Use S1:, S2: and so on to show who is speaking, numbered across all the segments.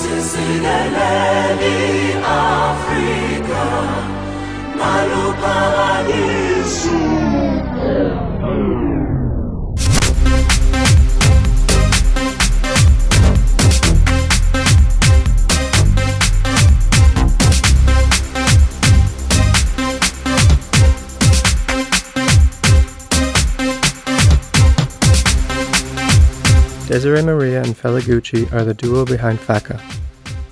S1: sisileleli Afrika. Maluphakanyiswe
S2: Desire Marea and Fela Gucci are the duo behind FAKA,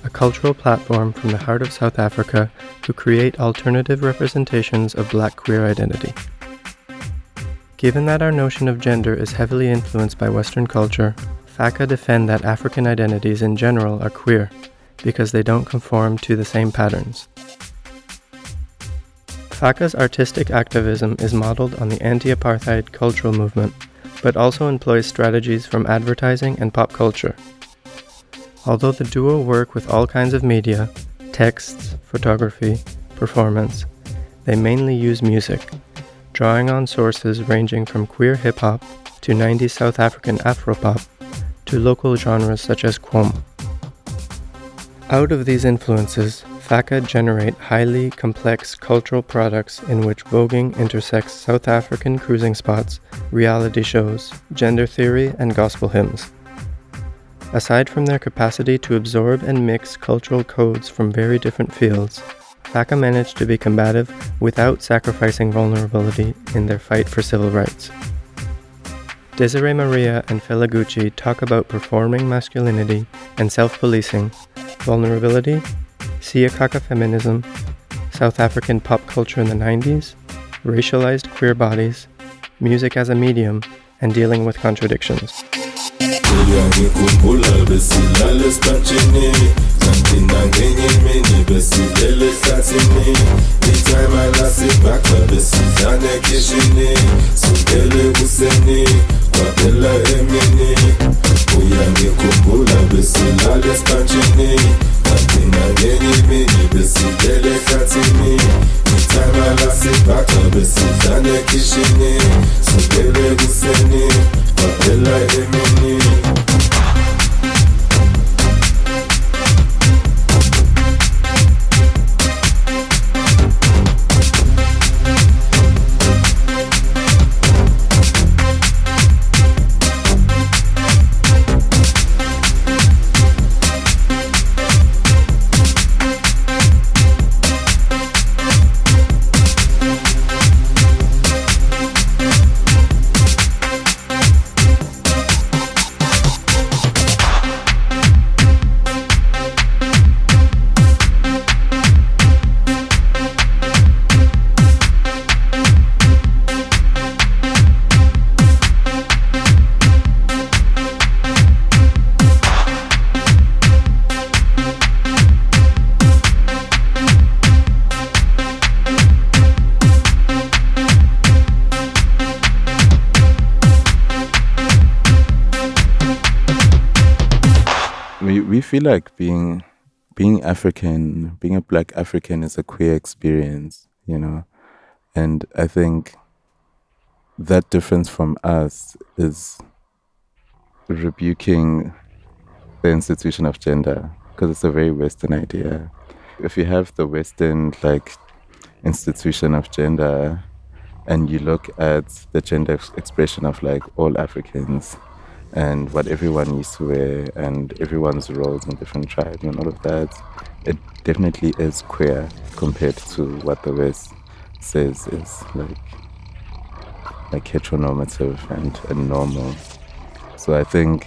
S2: a cultural platform from the heart of South Africa who create alternative representations of black queer identity. Given that our notion of gender is heavily influenced by Western culture, FAKA defend that African identities in general are queer because they don't conform to the same patterns. FAKA's artistic activism is modeled on the anti apartheid cultural movement but also employs strategies from advertising and pop culture. Although the duo work with all kinds of media texts, photography, performance they mainly use music, drawing on sources ranging from queer hip hop to 90s South African Afropop to local genres such as gqom. Out of these influences, FAKA generate highly complex cultural products in which voguing intersects South African cruising spots, reality shows, gender theory, and gospel hymns. Aside from their capacity to absorb and mix cultural codes from very different fields, FAKA managed to be combative without sacrificing vulnerability in their fight for civil rights. Desire Marea and Fela Gucci talk about performing masculinity and self policing, vulnerability, Siyakaka feminism, South African pop culture in the 90s, racialized queer bodies, music as a medium, and dealing with contradictions.
S3: Uyangikhumbula besilala esipatshini santina ngenye imini besilele ehlathini ithayima lasibhaxa
S4: feel like being being African, being a black African is a queer experience, you know. And I think that difference from us is rebuking the institution of gender because it's a very Western idea. If you have the Western like institution of gender and you look at the gender ex- expression of like all Africans and what everyone used to wear and everyone's roles in different tribes and all of that, it definitely is queer compared to what the West says is like like heteronormative and, and normal. So I think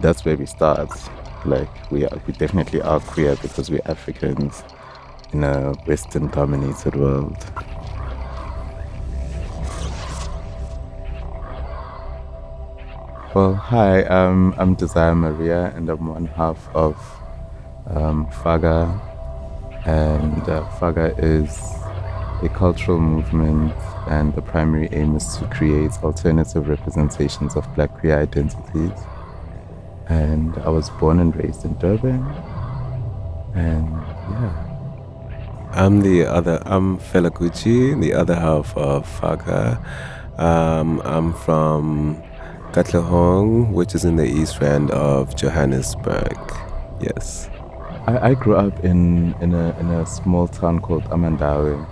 S4: that's where we start. Like we are, we definitely are queer because we're Africans in a Western dominated world. Well, hi, um, I'm Desire Marea, and I'm one half of um, Faka. And uh, Faka is a cultural movement, and the primary aim is to create alternative representations of Black queer identities. And I was born and raised in Durban, and yeah.
S5: I'm the other. I'm Fela Gucci, the other half of Faka. Um, I'm from Katlehong, which is in the east end of Johannesburg. Yes.
S4: I, I grew up in, in, a, in a small town called Amandawe,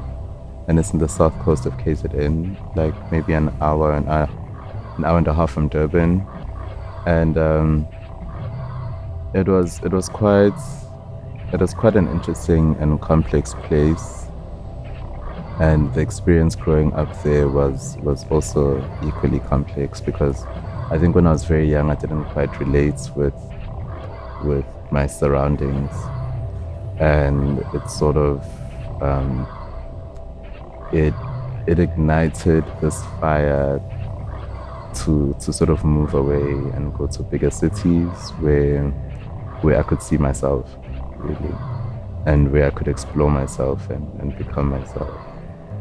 S4: and it's in the south coast of KZN, like maybe an hour, an hour, an hour and a half from Durban. And um, it was it was quite it was quite an interesting and complex place. And the experience growing up there was was also equally complex because I think when I was very young I didn't quite relate with with my surroundings, and it sort of um, it it ignited this fire to to sort of move away and go to bigger cities where where I could see myself really and where I could explore myself and, and become myself.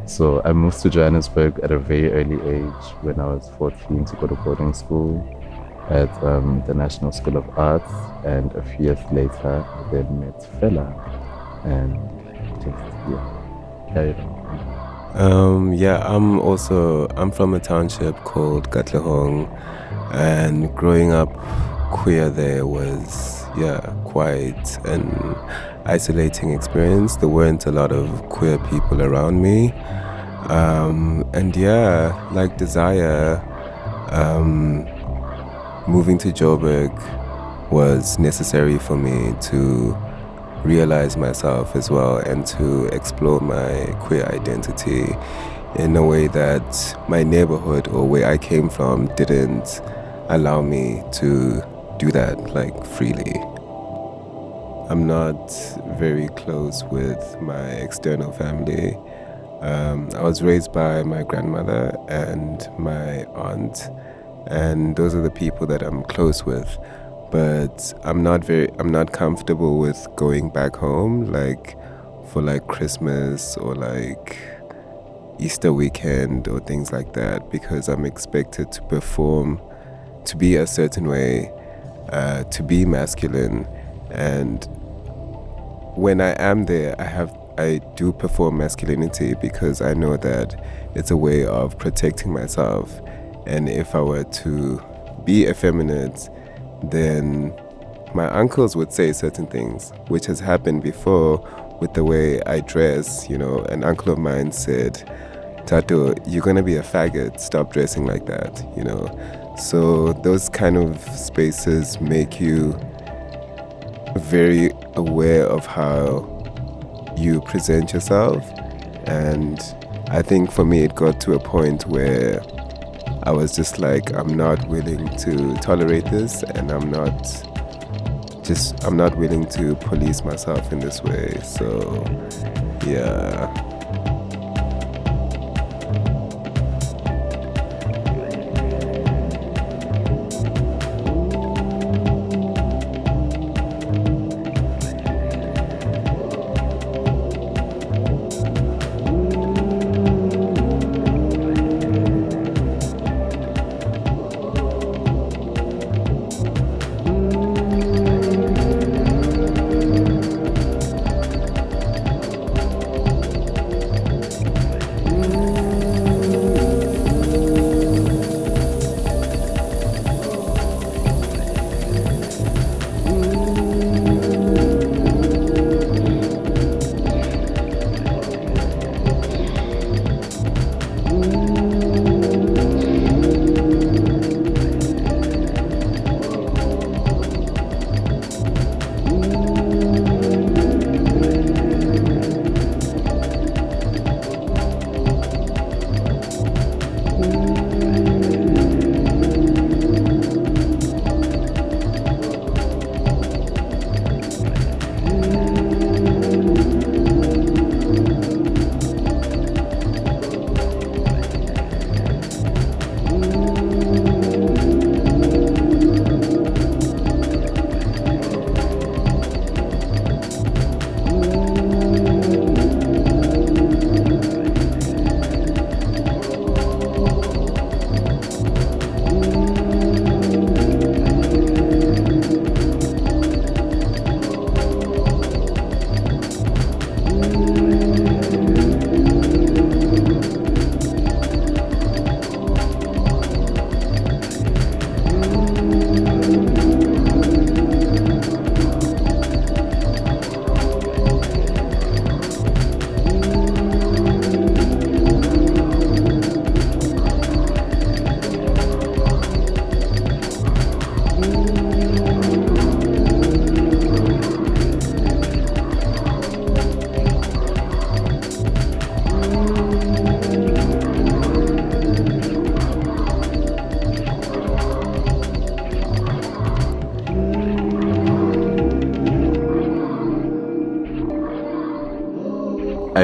S4: So I moved to Johannesburg at a very early age when I was 14 to go to boarding school at um, the National School of Arts, and a few years later, I then met Fela, and just yeah, carried on.
S5: Um, yeah, I'm also I'm from a township called Katlehong, and growing up queer there was yeah quite an isolating experience. There weren't a lot of queer people around me, um, and yeah, like Desire, um, moving to Joburg was necessary for me to realize myself as well and to explore my queer identity in a way that my neighborhood or where I came from didn't allow me to do that like freely. I'm not very close with my external family. Um, I was raised by my grandmother and my aunt, and those are the people that I'm close with. But I'm not very, I'm not comfortable with going back home, like for like Christmas or like Easter weekend or things like that, because I'm expected to perform, to be a certain way, uh, to be masculine, and when I am there, I have I do perform masculinity because I know that it's a way of protecting myself. And if I were to be effeminate, then my uncles would say certain things, which has happened before with the way I dress. You know, an uncle of mine said, Tato, you're gonna be a faggot, stop dressing like that, you know. So those kind of spaces make you very aware of how you present yourself. And I think for me, it got to a point where I was just like, I'm not willing to tolerate this, and I'm not just, I'm not willing to police myself in this way. So, yeah.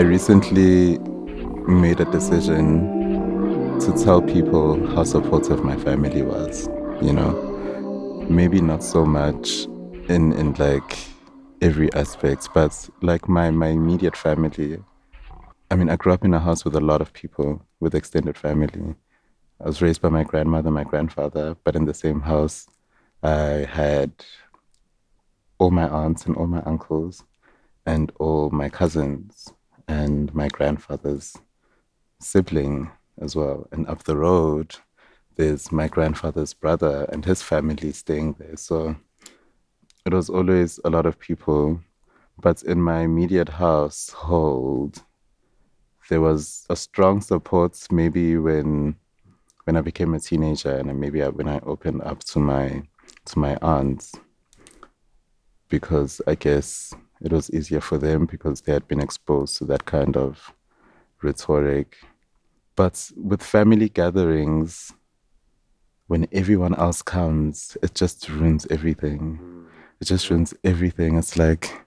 S4: I recently made a decision to tell people how supportive my family was, you know. Maybe not so much in in like every aspect, but like my my immediate family. I mean, I grew up in a house with a lot of people, with extended family. I was raised by my grandmother, my grandfather, but in the same house, I had all my aunts and all my uncles and all my cousins and my grandfather's sibling as well. And up the road, there's my grandfather's brother and his family staying there. So it was always a lot of people. But in my immediate household, there was a strong support maybe when when I became a teenager and maybe I, when I opened up to my to my aunts because I guess it was easier for them because they had been exposed to that kind of rhetoric. But with family gatherings, when everyone else comes, it just ruins everything. It just ruins everything. It's like,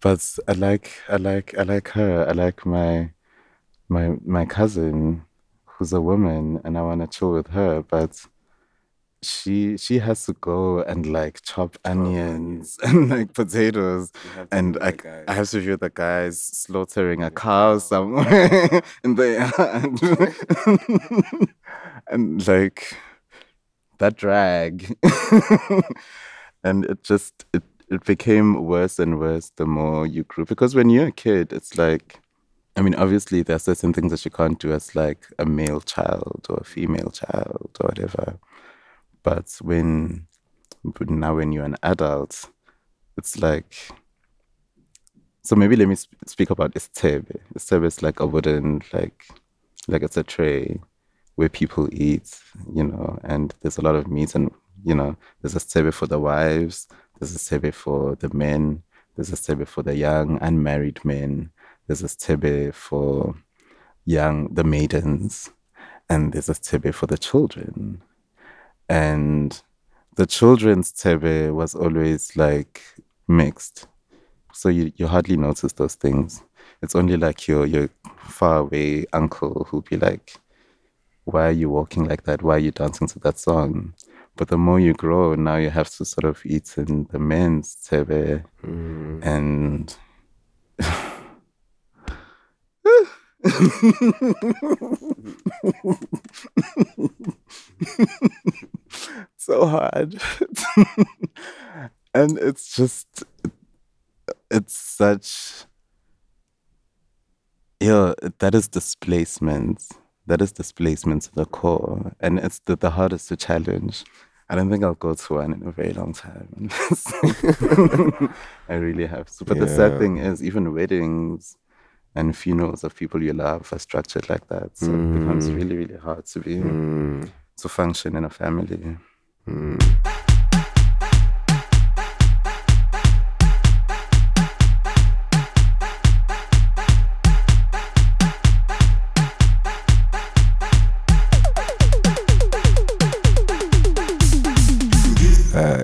S4: but I like, I like, I like her. I like my, my, my cousin, who's a woman, and I want to chill with her. But she she has to go and like chop onions and like potatoes. And I, I have to view the guys slaughtering a cow somewhere in the yard. And like that drag. And it just it, it became worse and worse the more you grew. Because when you're a kid it's like I mean, obviously, there are certain things that you can't do as like a male child or a female child or whatever. But when but now when you're an adult, it's like so maybe let me sp- speak about istebe. Istebe is like a wooden like like it's a tray where people eat, you know, and there's a lot of meat and you know, there's a stebe for the wives, there's a stebe for the men, there's a stebe for the young unmarried men, there's a stebe for young the maidens, and there's a stebe for the children and the children's tebe was always like mixed. So you, you hardly notice those things. It's only like your your far away uncle who'll be like, Why are you walking like that? Why are you dancing to that song? But the more you grow, now you have to sort of eat in the men's tebe
S5: Mm.
S4: and so hard. and it's just it's such yeah, that is displacement. That is displacement to the core. And it's the, the hardest to challenge. I don't think I'll go to one in a very long time. I really have to. But the sad thing is, even weddings and funerals of people you love are structured like that. So it becomes
S5: Mm.
S4: really, really hard to be
S5: Mm.
S4: to function in a family.
S5: Uh,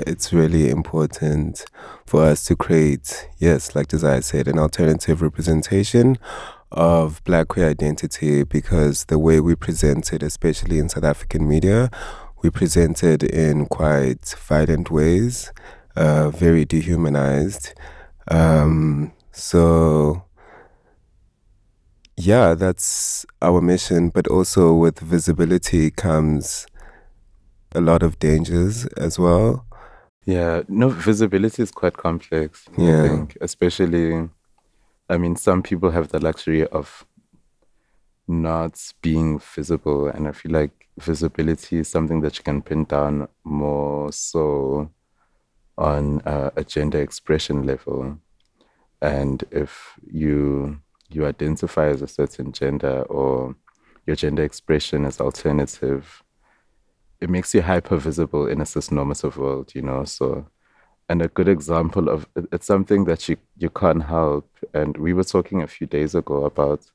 S5: it's really important for us to create, yes, like Desire said, an alternative representation of Black queer identity because the way we present it, especially in South African media, we present it in quite violent ways, uh, very dehumanized. Um, so, yeah, that's our mission, but also with visibility comes a lot of dangers as well.
S4: Yeah, no, visibility is quite complex.
S5: Yeah.
S4: I think, especially, I mean, some people have the luxury of not being visible, and I feel like visibility is something that you can pin down more so on uh, a gender expression level. And if you you identify as a certain gender or your gender expression is alternative, it makes you hyper visible in a cisnormative world, you know. So, and a good example of it's something that you you can't help. And we were talking a few days ago about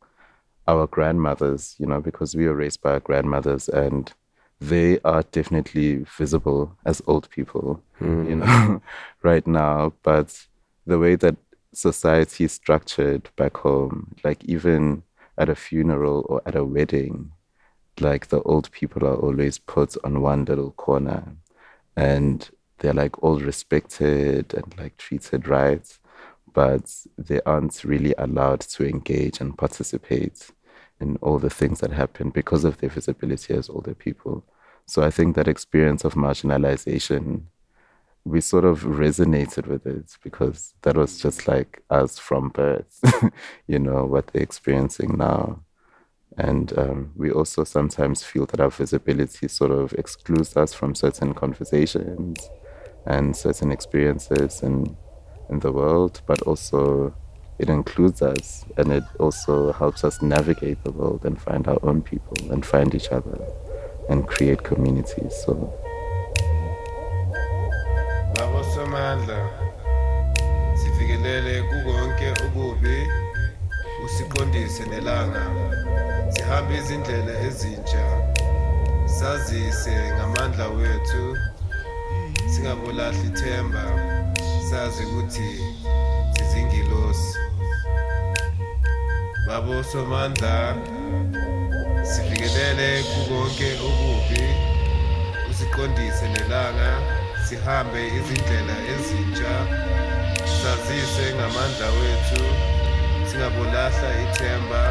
S4: our grandmothers, you know, because we were raised by our grandmothers, and they are definitely visible as old people, you know, mm. right now. But the way that society is structured back home, like even at a funeral or at a wedding, like the old people are always put on one little corner and they're like all respected and like treated right, but they aren't really allowed to engage and participate in all the things that happen because of their visibility as older people. So I think that experience of marginalization, we sort of resonated with it because that was just like us from birth, you know, what they're experiencing now. And um, we also sometimes feel that our visibility sort of excludes us from certain conversations and certain experiences in, in the world, but also it includes us and it also helps us navigate the world and find our own people and find each other and create communities. So.
S5: Nelanga sihambe izindlela ezintsha sazise ngamandla wethu sazi ukuthi sizingilosi. Babosomandla sifikelele kukonke okubi. Usiqondise sihambe izindlela ezintsha. Sazise ngamandla wethu singabolahla ithemba.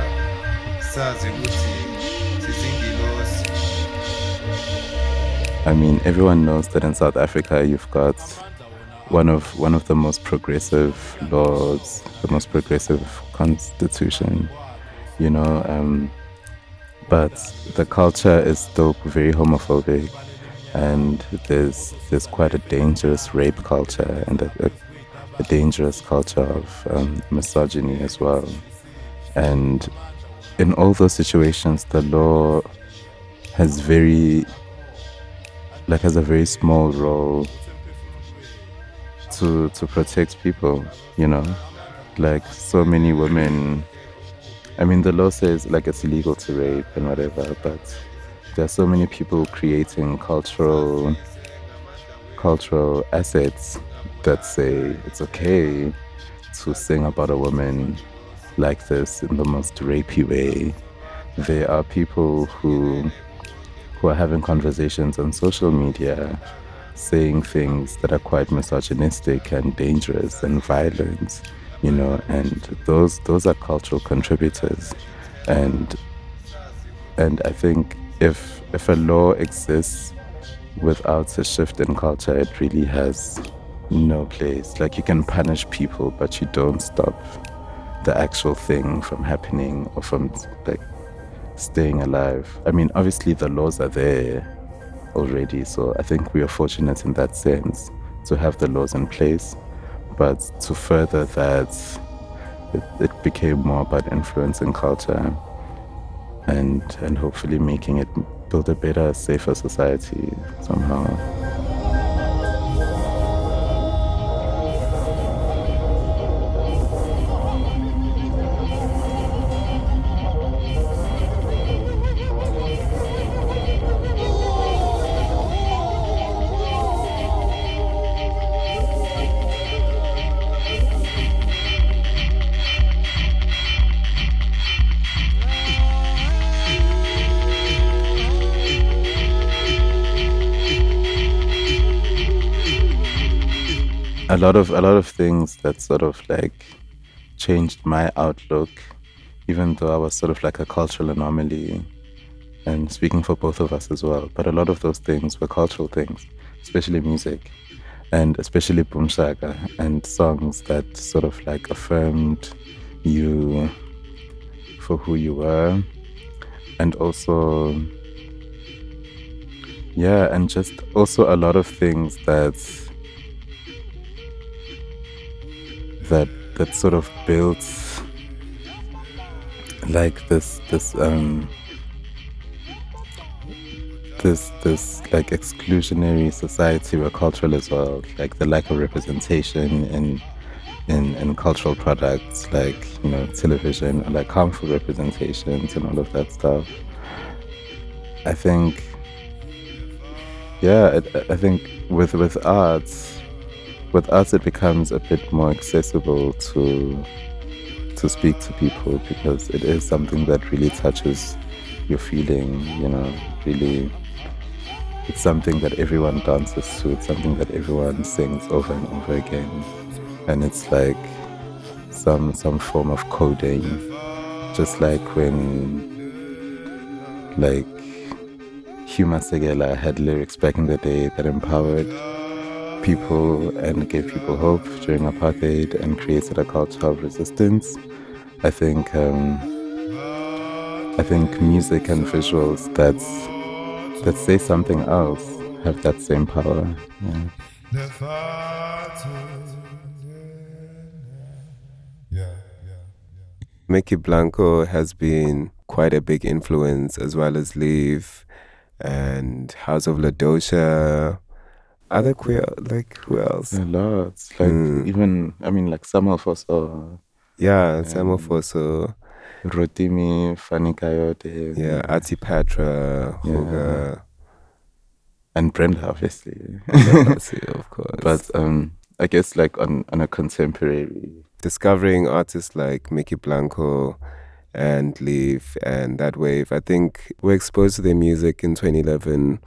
S5: Sazi ukuthi sizingilosi.
S4: I mean, everyone knows that in South Africa you've got one of one of the most progressive laws, the most progressive constitution, you know. Um, but the culture is still very homophobic, and there's there's quite a dangerous rape culture and a, a, a dangerous culture of um, misogyny as well. And in all those situations, the law has very like has a very small role to to protect people you know? Like so many women i mean the law says like it's illegal to rape and whatever but there are so many people creating cultural cultural assets that say it's okay to sing about a woman like this in the most rapey way. There are people who who are having conversations on social media saying things that are quite misogynistic and dangerous and violent you know and those those are cultural contributors and and i think if if a law exists without a shift in culture it really has no place like you can punish people but you don't stop the actual thing from happening or from like staying alive. I mean, obviously the laws are there already, so I think we are fortunate in that sense to have the laws in place. But to further that, it, it became more about influencing culture and and hopefully making it build a better, safer society somehow. A lot of a lot of things that sort of like changed my outlook even though i was sort of like a cultural anomaly and speaking for both of us as well. But a lot of those things were cultural things especially music and especially boom shaka and songs that sort of like affirmed you for who you were and also yeah and just also a lot of things that that that sort of builds like this this um this this like exclusionary society where cultural as well like the lack of representation in in in cultural products like you know television like harmful representations and all of that stuff. I think yeah i, I think with with arts with us it becomes a bit more accessible to to speak to people because it is something that really touches your feeling, you know, really it's something that everyone dances to, it's something that everyone sings over and over again. And it's like some some form of coding. Just like when like Hugh Masekela had lyrics back in the day that empowered people and gave people hope during apartheid and created a culture of resistance. I think um, I think music and visuals that's that say something else have that same power. Yeah.
S5: Mykki Blanco has been quite a big influence, as well as Le1f and House of Ladosha. Other queer, like who else?
S4: A lot. Like
S5: Mm.
S4: even I mean like some of us are
S5: Yeah, some of us are
S4: Rotimi, Fanny Coyote,
S5: yeah, Ati Patra,
S4: Yeah.
S5: Huga,
S4: and Brenda obviously.
S5: Of course.
S4: but um I guess like on, on a contemporary
S5: discovering artists like Mykki Blanco and Le1f and That Wave, I think we're exposed to their music in 2011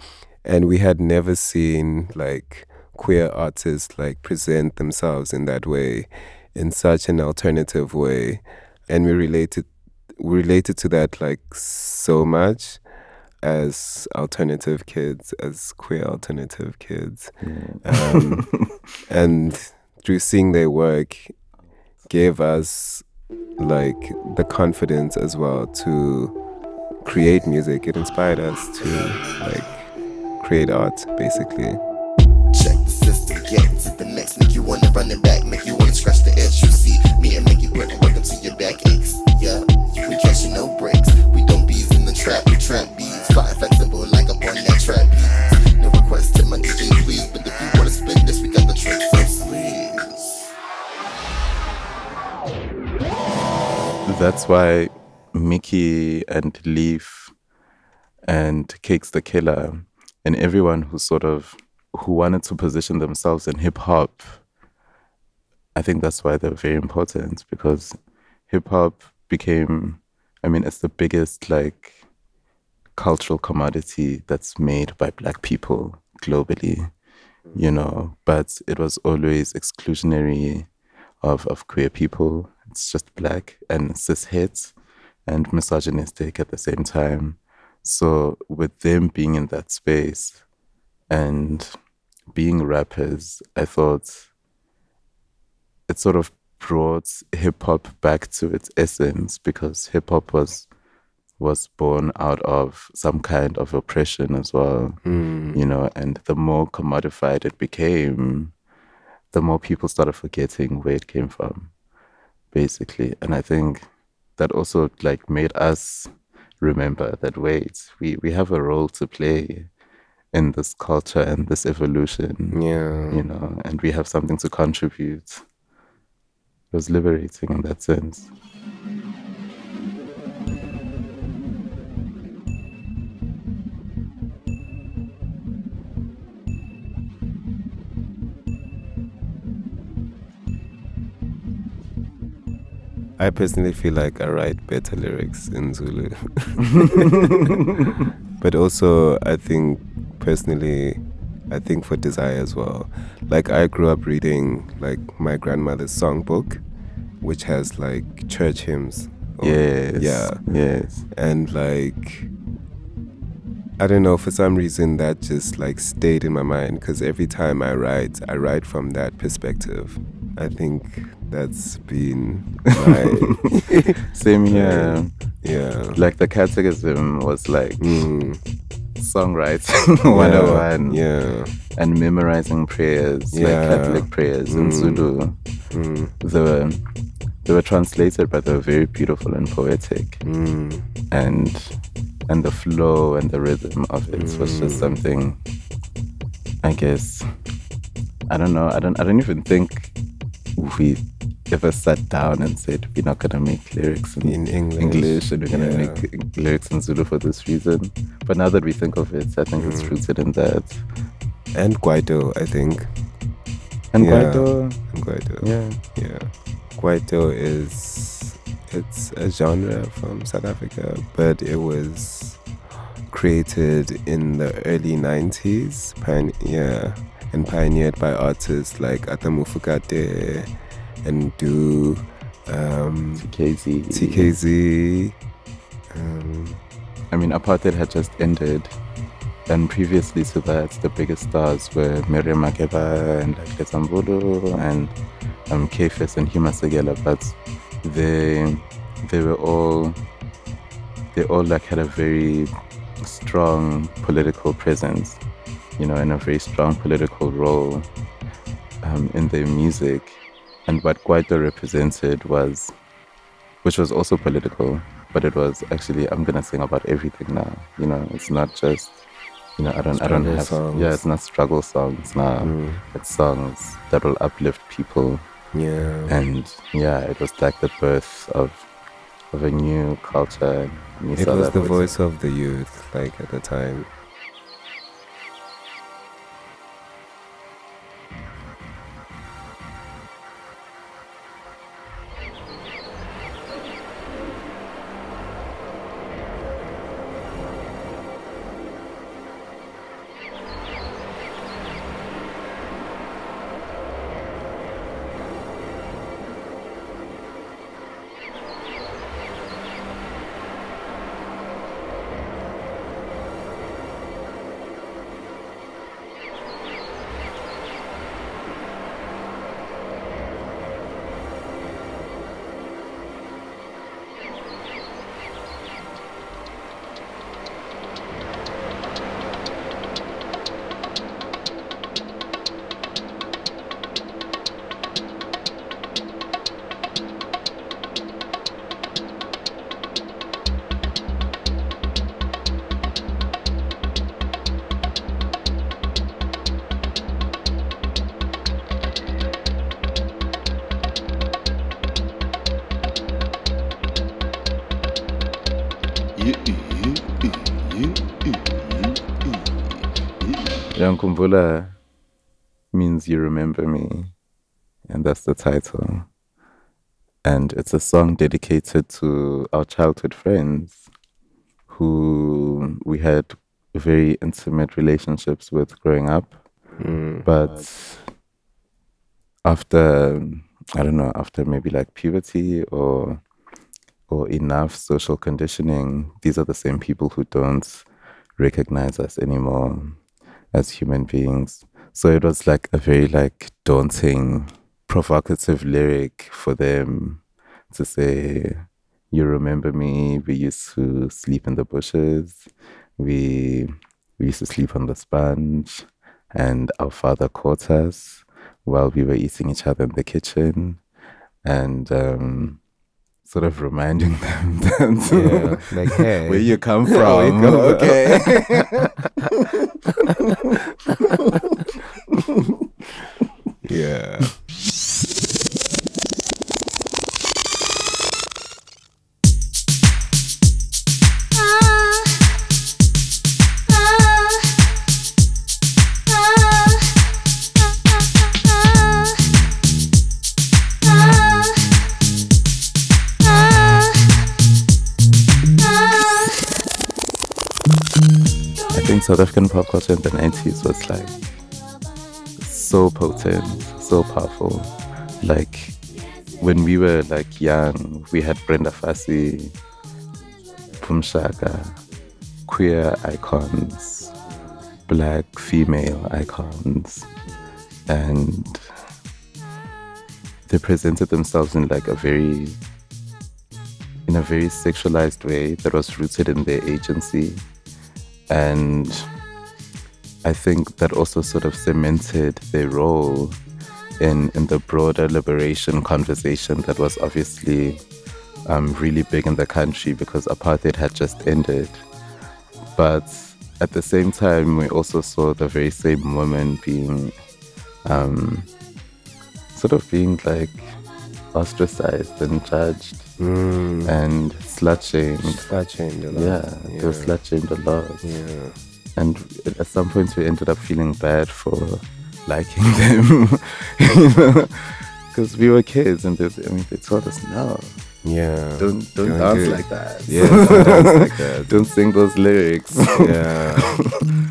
S5: and we had never seen like queer artists like present themselves in that way, in such an alternative way. And we related we related to that like so much as alternative kids, as queer alternative kids. Um, and through seeing their work gave us like the confidence as well to create music it inspired us to like create art basically
S6: Check the system, get to the next. Make you wanna run it back, make you wanna scratch the edge. You see me and make work, work until your back aches. Yeah, we catching no breaks. We don't bees in the trap, we trap bees. Fly flexible like up on that trap beats. No request to my DJ, please. But if you wanna spin this, we got the tricks on sleeves.
S4: that's why Mykki and Le1f and Cakes da Killa and everyone who sort of who wanted to position themselves in hip hop, I think that's why they're very important because hip hop became I mean it's the biggest like cultural commodity that's made by black people globally, you know, but it was always exclusionary of, of queer people. It's just black and cishet and misogynistic at the same time. So with them being in that space and being rappers, I thought it sort of brought hip hop back to its essence because hip hop was was born out of some kind of oppression as well, hmm. you know, and the more commodified it became, the more people started forgetting where it came from, basically. And I think that also like made us remember that wait, we, we have a role to play in this culture and this evolution,
S5: yeah
S4: you know, and we have something to contribute. It was liberating in that sense.
S5: I personally feel like i write better lyrics in zulu but also i think personally i think for desire as well like i grew up reading like my grandmother's songbook which has like church hymns or-
S4: Yes.
S5: yeah
S4: Yes.
S5: and like i don't know for some reason that just like stayed in my mind because every time i write i write from that perspective i think that's been my
S4: Same here.
S5: yeah
S4: Like the catechism was like
S5: Mm,
S4: songwriting 101
S5: yeah
S4: and memorizing prayers, like
S5: Yeah.
S4: Catholic prayers in
S5: Mm.
S4: Zulu.
S5: mm,
S4: They were, they were translated, but they were very beautiful and poetic.
S5: mm,
S4: And and the flow and the rhythm of it was just
S5: Mm.
S4: something. I guess I don't know. I don't. I don't even think we ever sat down and said we're not gonna make lyrics in,
S5: in english
S4: English and we're gonna
S5: Yeah.
S4: make lyrics in Zulu for this reason. But now that we think of it, I think it's
S5: Mm.
S4: rooted in that.
S5: and Kwaito, i think
S4: And
S5: Yeah.
S4: Kwaito,
S5: Kwaito.
S4: yeah.
S5: Yeah. Kwaito is it's a genre from South Africa, but it was created in the early 90s. Pioneer, yeah, and pioneered by artists like Arthur Mafokate and Do, um,
S4: TKZ.
S5: TKZ. Um,
S4: I mean, apartheid had just ended, and previously to that, the biggest stars were Miriam Makeba and like Letta Mbulu and um, Caiphus and Hugh Masekela, but they they were all they all like had a very strong political presence, you know, and a very strong political role um, in their music. And what Kwaito represented was, which was also political, but it was actually I'm gonna sing about everything now. You know, it's not just you know I don't I don't have
S5: songs.
S4: yeah it's not struggle songs now.
S5: mm,
S4: It's songs that will uplift people
S5: yeah.
S4: and yeah it was like the birth of of a new culture. New
S5: It
S4: South
S5: was the voice of the youth, like at the time.
S4: Title. And it's a song dedicated to our childhood friends who we had very intimate relationships with growing up.
S5: Mm.
S4: But after, I don't know, after maybe like puberty or or enough social conditioning, these are the same people who don't recognize us anymore as human beings. So it was like a very like daunting, provocative lyric for them to say, "You remember me? We used to sleep in the bushes. We we used to sleep on the sponge, and our father caught us while we were eating each other in the kitchen, and." Um, Sort of reminding them that
S5: Yeah, like, hey.
S4: where you come from. okay.
S5: Yeah.
S4: South African pop culture in the 90s was like so potent, so powerful. Like when we were like young, we had Brenda Fassie, Boom Shaka, queer icons, black female icons, and they presented themselves in like a very in a very sexualized way that was rooted in their agency and I think that also sort of cemented their role in in the broader liberation conversation that was obviously um, really big in the country because apartheid had just ended. But at the same time, we also saw the very same women being um, sort of being like ostracized and judged
S5: Mm.
S4: and slut shamed.
S5: That changed a lot.
S4: Yeah, they were slut shamed a lot.
S5: Yeah.
S4: And at some points, we ended up feeling bad for liking them, you know, because we were kids and they, I mean they told us no,
S5: Yeah.
S4: don't don't,
S5: Don't
S4: dance
S5: do
S4: like that,
S5: Yeah, don't dance like that.
S4: don't sing those lyrics.
S5: Yeah.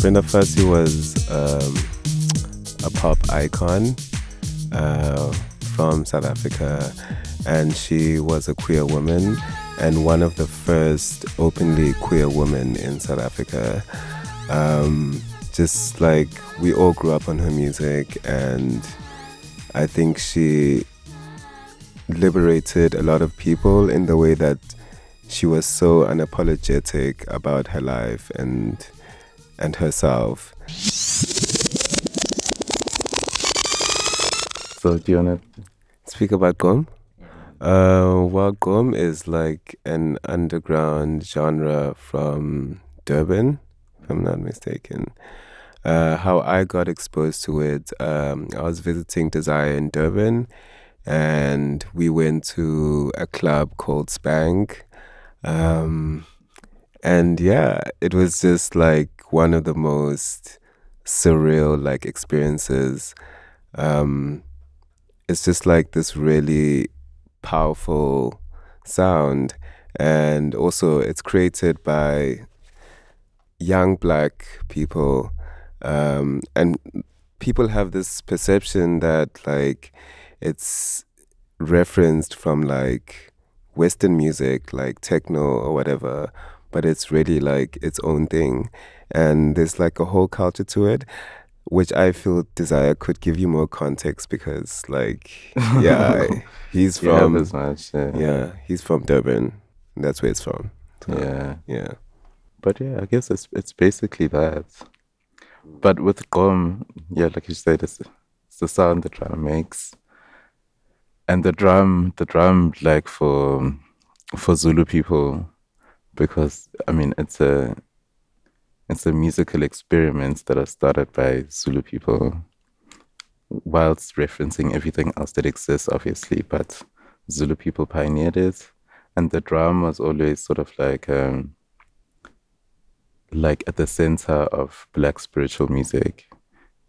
S5: Brenda Fassie was um, a pop icon uh, from South Africa, and she was a queer woman and one of the first openly queer women in South Africa. Um, just like we all grew up on her music, and I think she liberated a lot of people in the way that she was so unapologetic about her life and and herself.
S4: so do you wanna?
S5: Speak about Gqom. Uh, well, Gqom is like an underground genre from Durban, if I'm not mistaken. Uh, how I got exposed to it, um, I was visiting Desire in Durban, and we went to a club called Spank. Um, and yeah, it was just like one of the most surreal like experiences. Um, it's just like this really powerful sound, and also it's created by young black people, um, and people have this perception that like it's referenced from like Western music, like techno or whatever, but it's really like its own thing. And there's like a whole culture to it, which I feel Desire could give you more context because, like, yeah, he's from,
S4: as much. Yeah.
S5: yeah, he's from Durban. That's where it's from. So,
S4: yeah.
S5: Yeah.
S4: But yeah, I guess it's it's basically that. But with Gqom, yeah, like you said, it's, it's the sound the drum makes, and the drum, the drum, like for for Zulu people, because I mean, it's a it's a musical experiment that was started by Zulu people, whilst referencing everything else that exists, obviously. But Zulu people pioneered it, and the drum was always sort of like. Um, like at the center of black spiritual music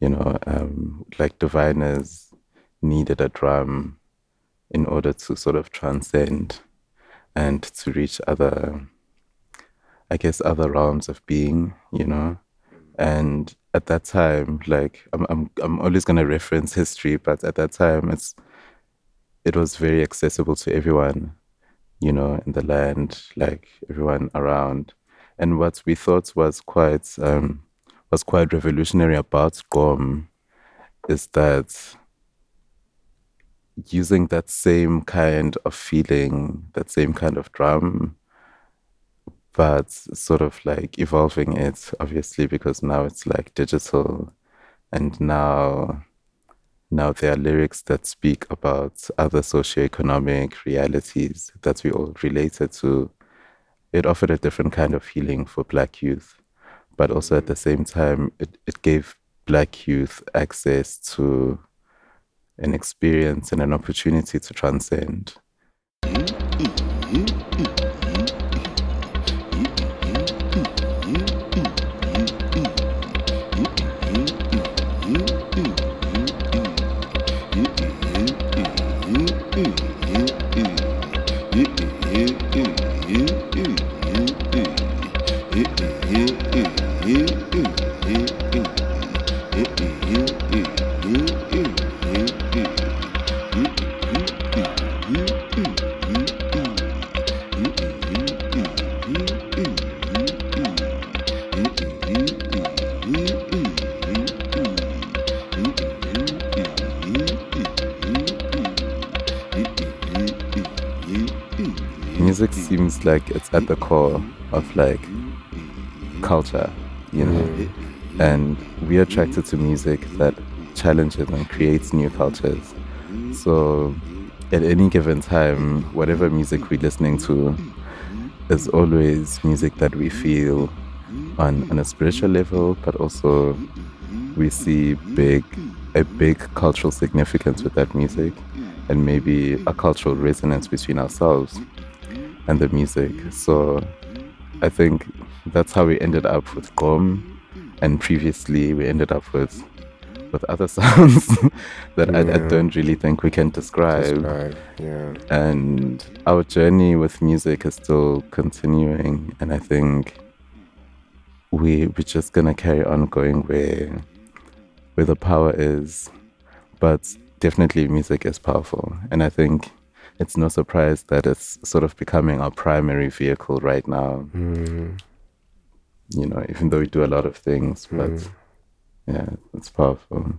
S4: you know um, like diviners needed a drum in order to sort of transcend and to reach other i guess other realms of being you know? And at that time like i'm i'm, I'm always going to reference history but at that time it's it was very accessible to everyone you know in the land like everyone around. And what we thought was quite um, was quite revolutionary about Gqom is that using that same kind of feeling, that same kind of drum, but sort of like evolving it, obviously, because now it's like digital, and now now there are lyrics that speak about other socioeconomic realities that we all related to. It offered a different kind of healing for black youth but also at the mm. same time it, it gave black youth access to an experience and an opportunity to transcend mm. Music at the core of like culture you know? Mm-hmm. And we're attracted to music that challenges and creates new cultures. So at any given time, whatever music we're listening to is always music that we feel on, on a spiritual level, but also we see big a big cultural significance with that music and maybe a cultural resonance between ourselves and the music. So I think that's how we ended up with Gqom and previously we ended up with with other sounds that I, I, don't really think we can describe.
S5: Describe, yeah.
S4: And our journey with music is still continuing, and I think we we're just gonna carry on going where where the power is, but definitely music is powerful, and I think it's no surprise that it's sort of becoming our primary vehicle right now.
S5: Mm.
S4: You know, even though we do a lot of things, but yeah, it's powerful.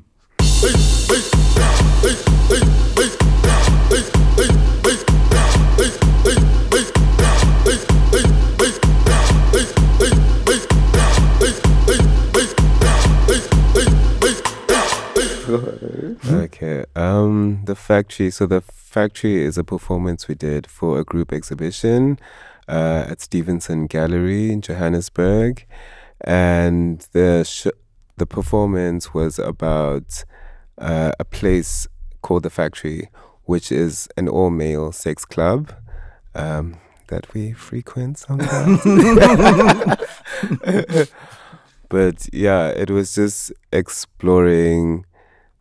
S5: Okay. Um, the factory. So the factory is a performance we did for a group exhibition uh, at Stevenson Gallery in Johannesburg, and the sh- the performance was about uh, a place called the factory, which is an all male sex club. Um, that we frequent sometimes. but yeah, it was just exploring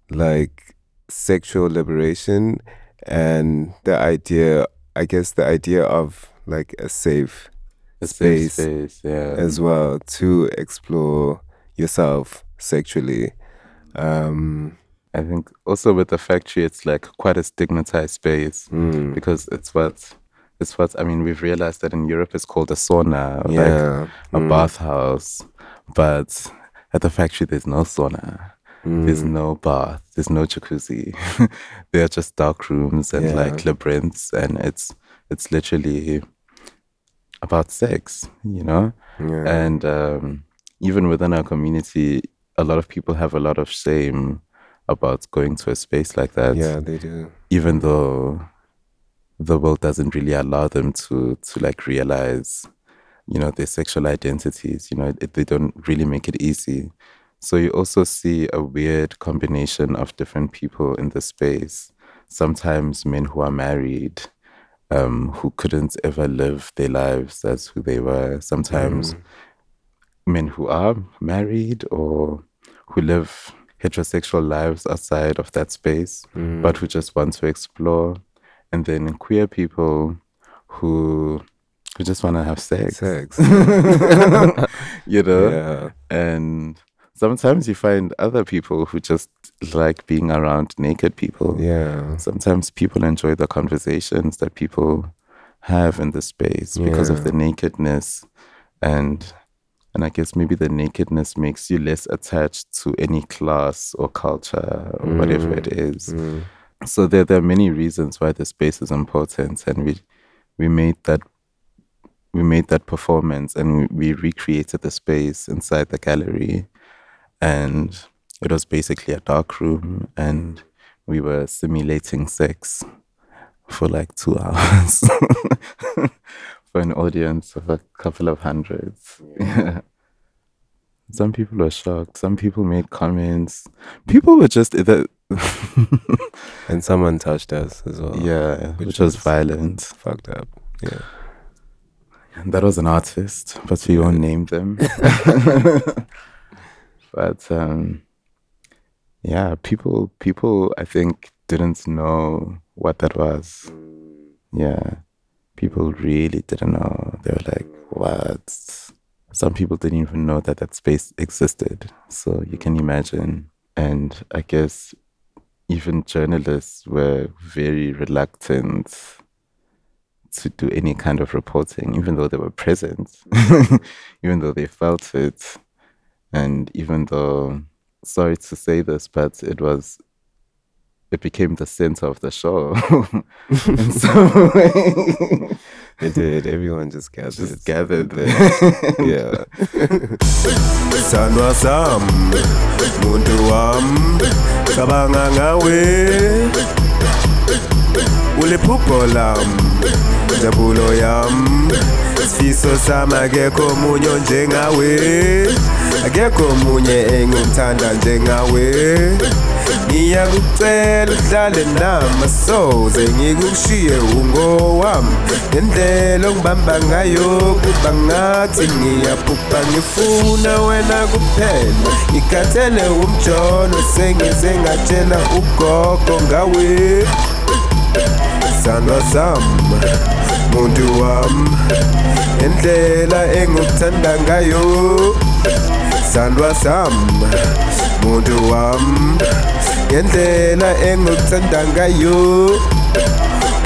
S5: like sexual liberation and the idea i guess the idea of like a safe
S4: A safe
S5: space
S4: space, yeah.
S5: as well to explore yourself sexually. Um
S4: I think also with the factory, it's like quite a stigmatized space
S5: mm,
S4: because it's what it's what I mean. We've realized that in Europe it's called a sauna, like
S5: yeah.
S4: a
S5: mm,
S4: bathhouse, but at the factory there's no sauna, there's
S5: mm,
S4: no bath, there's no jacuzzi. they are just dark rooms and
S5: Yeah.
S4: like labyrinths, and it's it's literally about sex, you know.
S5: yeah
S4: And um, even within our community, a lot of people have a lot of shame about going to a space like that.
S5: yeah they do
S4: Even though the world doesn't really allow them to to like realize, you know, their sexual identities. You know, it, they don't really make it easy. So you also see a weird combination of different people in the space. Sometimes men who are married, um, who couldn't ever live their lives as who they were. Sometimes men who are married or who live heterosexual lives outside of that space,
S5: Mm.
S4: but who just want to explore. And then queer people who who just want to have sex.
S5: sex
S4: you know?
S5: yeah
S4: And sometimes you find other people who just like being around naked people.
S5: yeah
S4: Sometimes people enjoy the conversations that people have in the space because of the nakedness and and I guess maybe the nakedness makes you less attached to any class or culture or whatever it is.
S5: Mm.
S4: So there, there are many reasons why the space is important, and we we made that we made that performance, and we, we recreated the space inside the gallery, and it was basically a dark room, and we were simulating sex for like two hours for an audience of a couple of hundreds. Yeah. Some people were shocked. Some people made comments. People were just the,
S5: and someone touched us as well
S4: yeah,
S5: Which
S4: which, was
S5: is-
S4: violent.
S5: fucked up yeah
S4: That was an artist, but we won't name them. But um, yeah, people people I think didn't know what that was. Yeah, people really didn't know. They were like, "What?" Some people didn't even know that that space existed. So you can imagine. And I guess even journalists were very reluctant to do any kind of reporting, even though they were present, even though they felt it, and even though, sorry to say this, but it was, it became the center of the show in some way.
S3: It did. Everyone just gathered.
S4: Just gathered there.
S3: yeah. Sandwa sam, muntu wam, cabanga ngawe. Uliphupho lam, jabulo yam. Sifiso sami akekho omunye onjengawe. Akekho omunye engumthanda njengawe. Ngiyakucela uhlale nami soze ngikukushiye ungowami ngendlela ongibamba ngayo kuba ngathi ngiyabhubha ngifuna wena kuphela ngikhathele umjono sengize ngatshela ugogo ngawe sandwa sami muntu wami ngendlela engukuthanda ngayo sandwa sami. Muntu wami ngendlela engukuthanda ngayo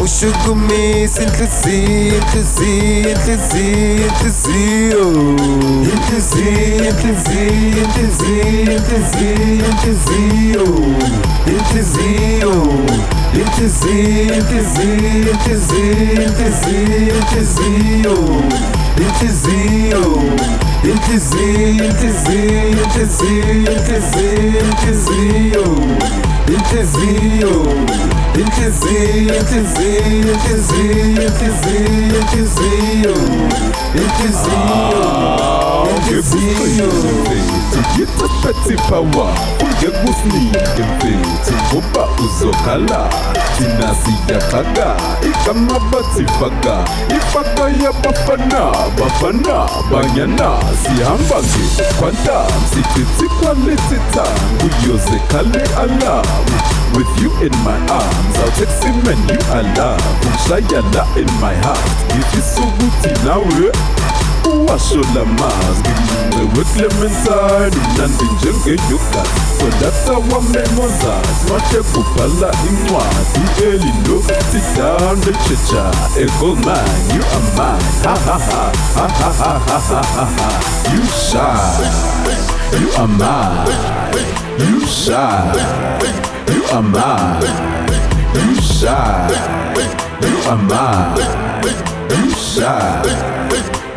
S3: ushukumisa inhliziyo inhliziyo inhliziyo inhliziyo. Inhliziyo inhliziyo inhliziyo inhliziyo inhliziyo. Inhliziyo. Itzinho, itzinho, itzinho, itzinho, itzinho Itzinho Itzinho, itzinho, itzinho, itzinho, itzinho Itzinho Itzinho, itzinho, itzinho,
S7: itzinho, itzinho Itzinho Itzinho Jetzt ist Betsy Power ulekuzinikezeni singoba uzokhala thina siyafaka igama basifaka ifaka yabafana bafana banyana. Sihamba ngequantum sichithikwalisitam kuyozekhale alam with you in my arms. I'll take him and you alam umshayala in my heart. Ngifisa ukuthi nawe Washo lamazwi ngeweclementine mnandi njengeyogat sodatha wamemonzas wathe kubhala incwadi elilo sidambe tshetsha egoman you ha you shine you are mine you shine You are mine. You shine. You are mine. You shine.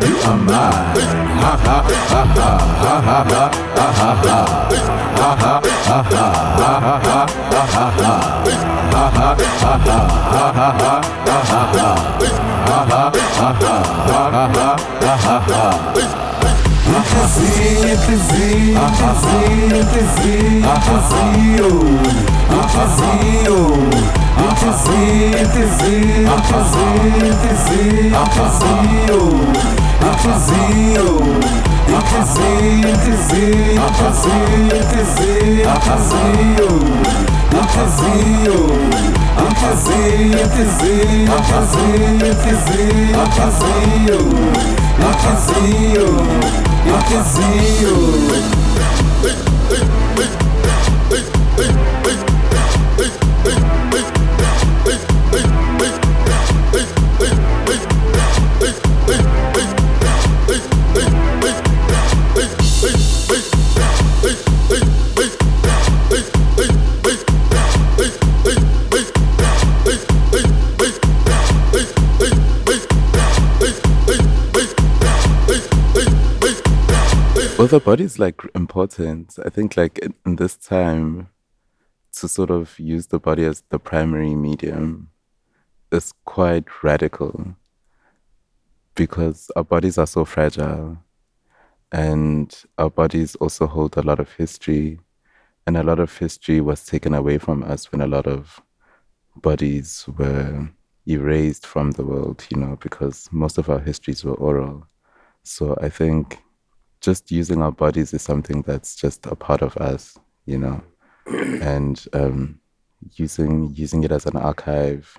S7: Mine. Ha ha ha ha ha ha ha ha ha ha ha ha ha ha ha ha ha
S8: Inhliziyo, Ikezinho Ikezinho, Ikezinho, Ikezinho, Ikezinho Ikezinho Ikezinho, Ikezinho, Ikezinho, Ikezinho
S4: Ikezinho the body's like important. I think like in, in this time, to sort of use the body as the primary medium is quite radical because our bodies are so fragile and our bodies also hold a lot of history and a lot of history was taken away from us when a lot of bodies were erased from the world, you know, because most of our histories were oral. So I think just using our bodies is something that's just a part of us, you know, and um, using using it as an archive,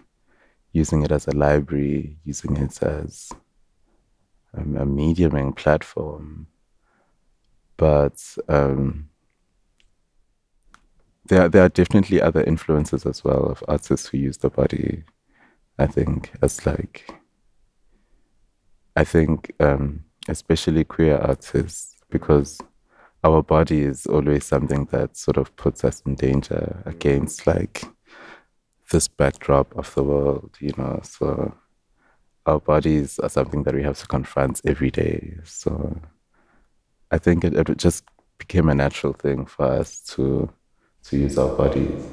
S4: using it as a library, using it as um, a mediuming platform. But um, there, there are definitely other influences as well of artists who use the body. I think as like, I think um, especially queer artists because our body is always something that sort of puts us in danger against like this backdrop of the world, you know. So our bodies are something that we have to confront every day. So I think it, it just became a natural thing for us to to use our bodies.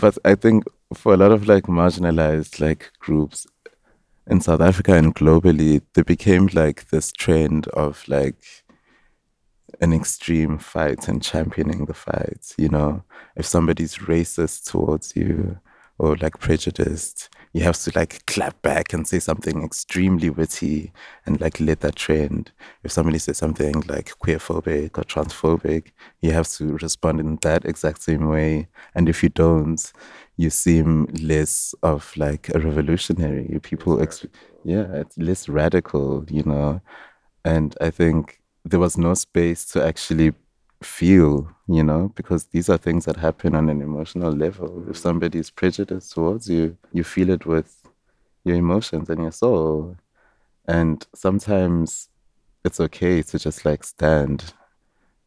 S4: But I think for a lot of like marginalized like groups in South Africa and globally, there became like this trend of like an extreme fight and championing the fight. You know, if somebody's racist towards you or like prejudiced, you have to like clap back and say something extremely witty and like let that trend. If somebody says something like queerphobic or transphobic, you have to respond in that exact same way. And if you don't, you seem less of like a revolutionary. People, ex- yeah, it's less radical, you know. And I think there was no space to actually feel, you know, because these are things that happen on an emotional level. If mm. somebody is prejudiced towards you, you feel it with your emotions and your soul. And sometimes it's okay to just like stand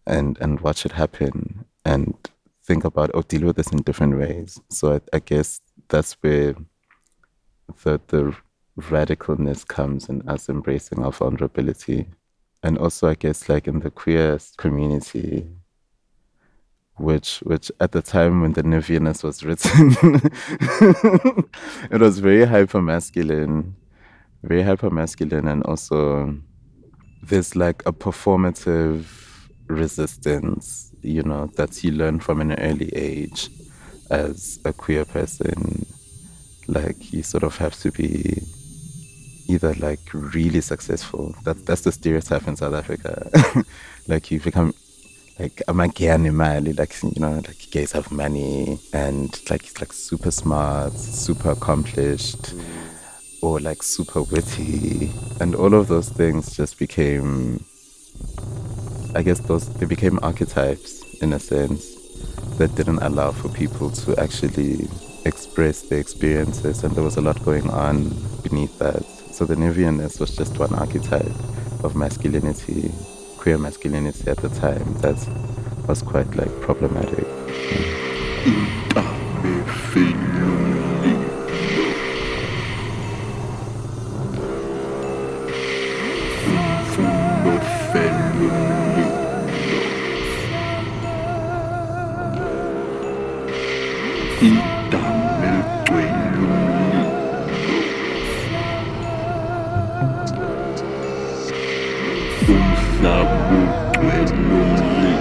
S4: and and watch it happen and think about or deal with this in different ways. So I, I guess that's where the the radicalness comes in us embracing our vulnerability and also I guess like in the queer community, which which at the time when the Niveaness was written, it was very hyper masculine, very hyper masculine, and also there's like a performative resistance, you know, that you learn from an early age as a queer person. Like you sort of have to be either like really successful. That that's the stereotype in South Africa. like you become like a mali, like you know, like gays have money and like like super smart, super accomplished, or like super witty, and all of those things just became. I guess those they became archetypes in a sense that didn't allow for people to actually express their experiences, and there was a lot going on beneath that. So the Niveaness was just one archetype of masculinity, queer masculinity at the time that was quite like problematic.
S1: Uzuthini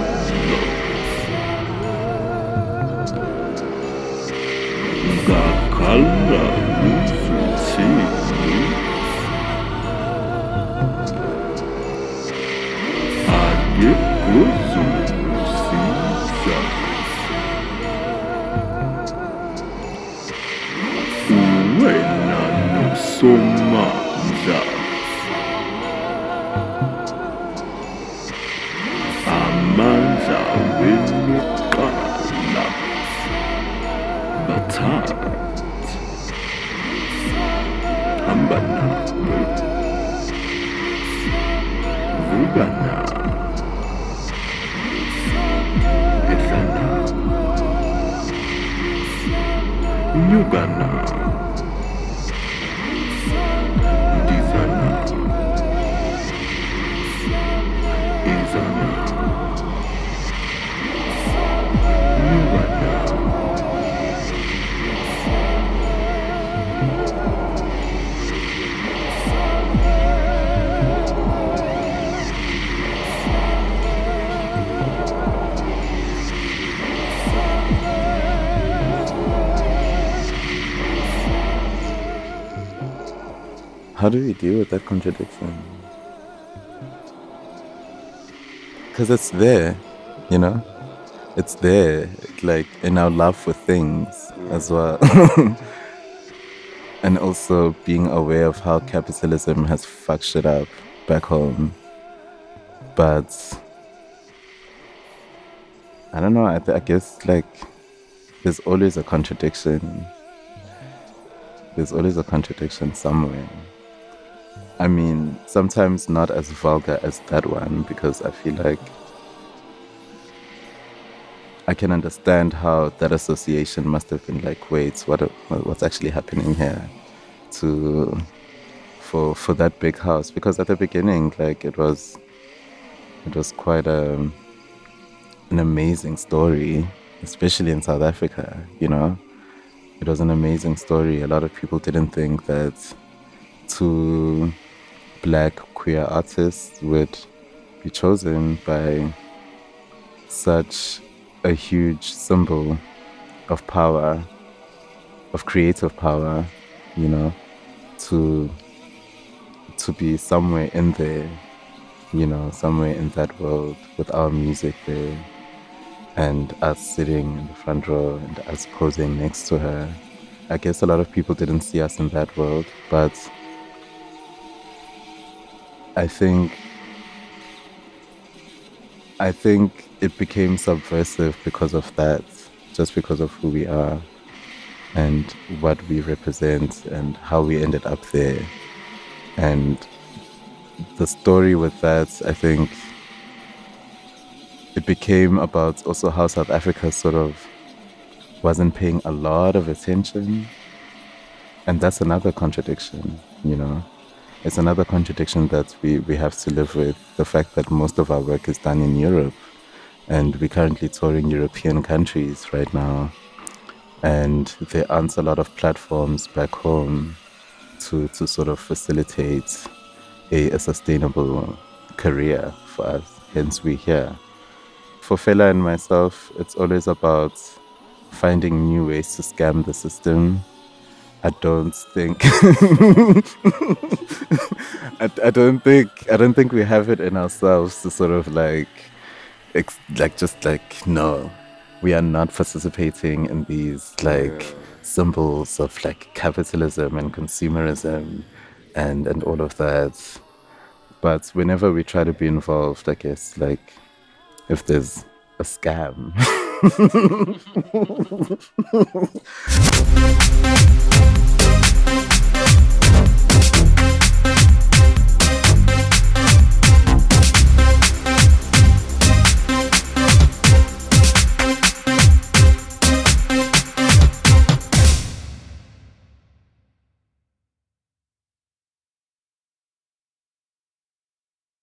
S4: How do we deal with that contradiction? Because it's there, you know? It's there, like in our love for things as well. and also being aware of how capitalism has fucked shit up back home. But I don't know, I, I guess like there's always a contradiction. There's always a contradiction somewhere. I mean, sometimes not as vulgar as that one because I feel like I can understand how that association must have been like, wait, what what's actually happening here? To for for that big house because at the beginning, like it was it was quite a an amazing story, especially in South Africa. You know, it was an amazing story. A lot of people didn't think that two black queer artists would be chosen by such a huge symbol of power, of creative power, you know, to to be somewhere in there, you know, somewhere in that world with our music there and us sitting in the front row and us posing next to her. I guess a lot of people didn't see us in that world, but I think I think it became subversive because of that, just because of who we are and what we represent and how we ended up there. And the story with that, I think it became about also how South Africa sort of wasn't paying a lot of attention. And that's another contradiction, you know it's another contradiction that we, we have to live with the fact that most of our work is done in Europe. And we're currently touring European countries right now. And there aren't a lot of platforms back home to, to sort of facilitate a, a sustainable career for us. Hence, we're here. For Fela and myself, it's always about finding new ways to scam the system I don't think I, I don't think I don't think we have it in ourselves to sort of like ex- like just like no we are not participating in these like yeah. symbols of like capitalism and consumerism and and all of that but whenever we try to be involved I guess like if there's a scam フフフフ。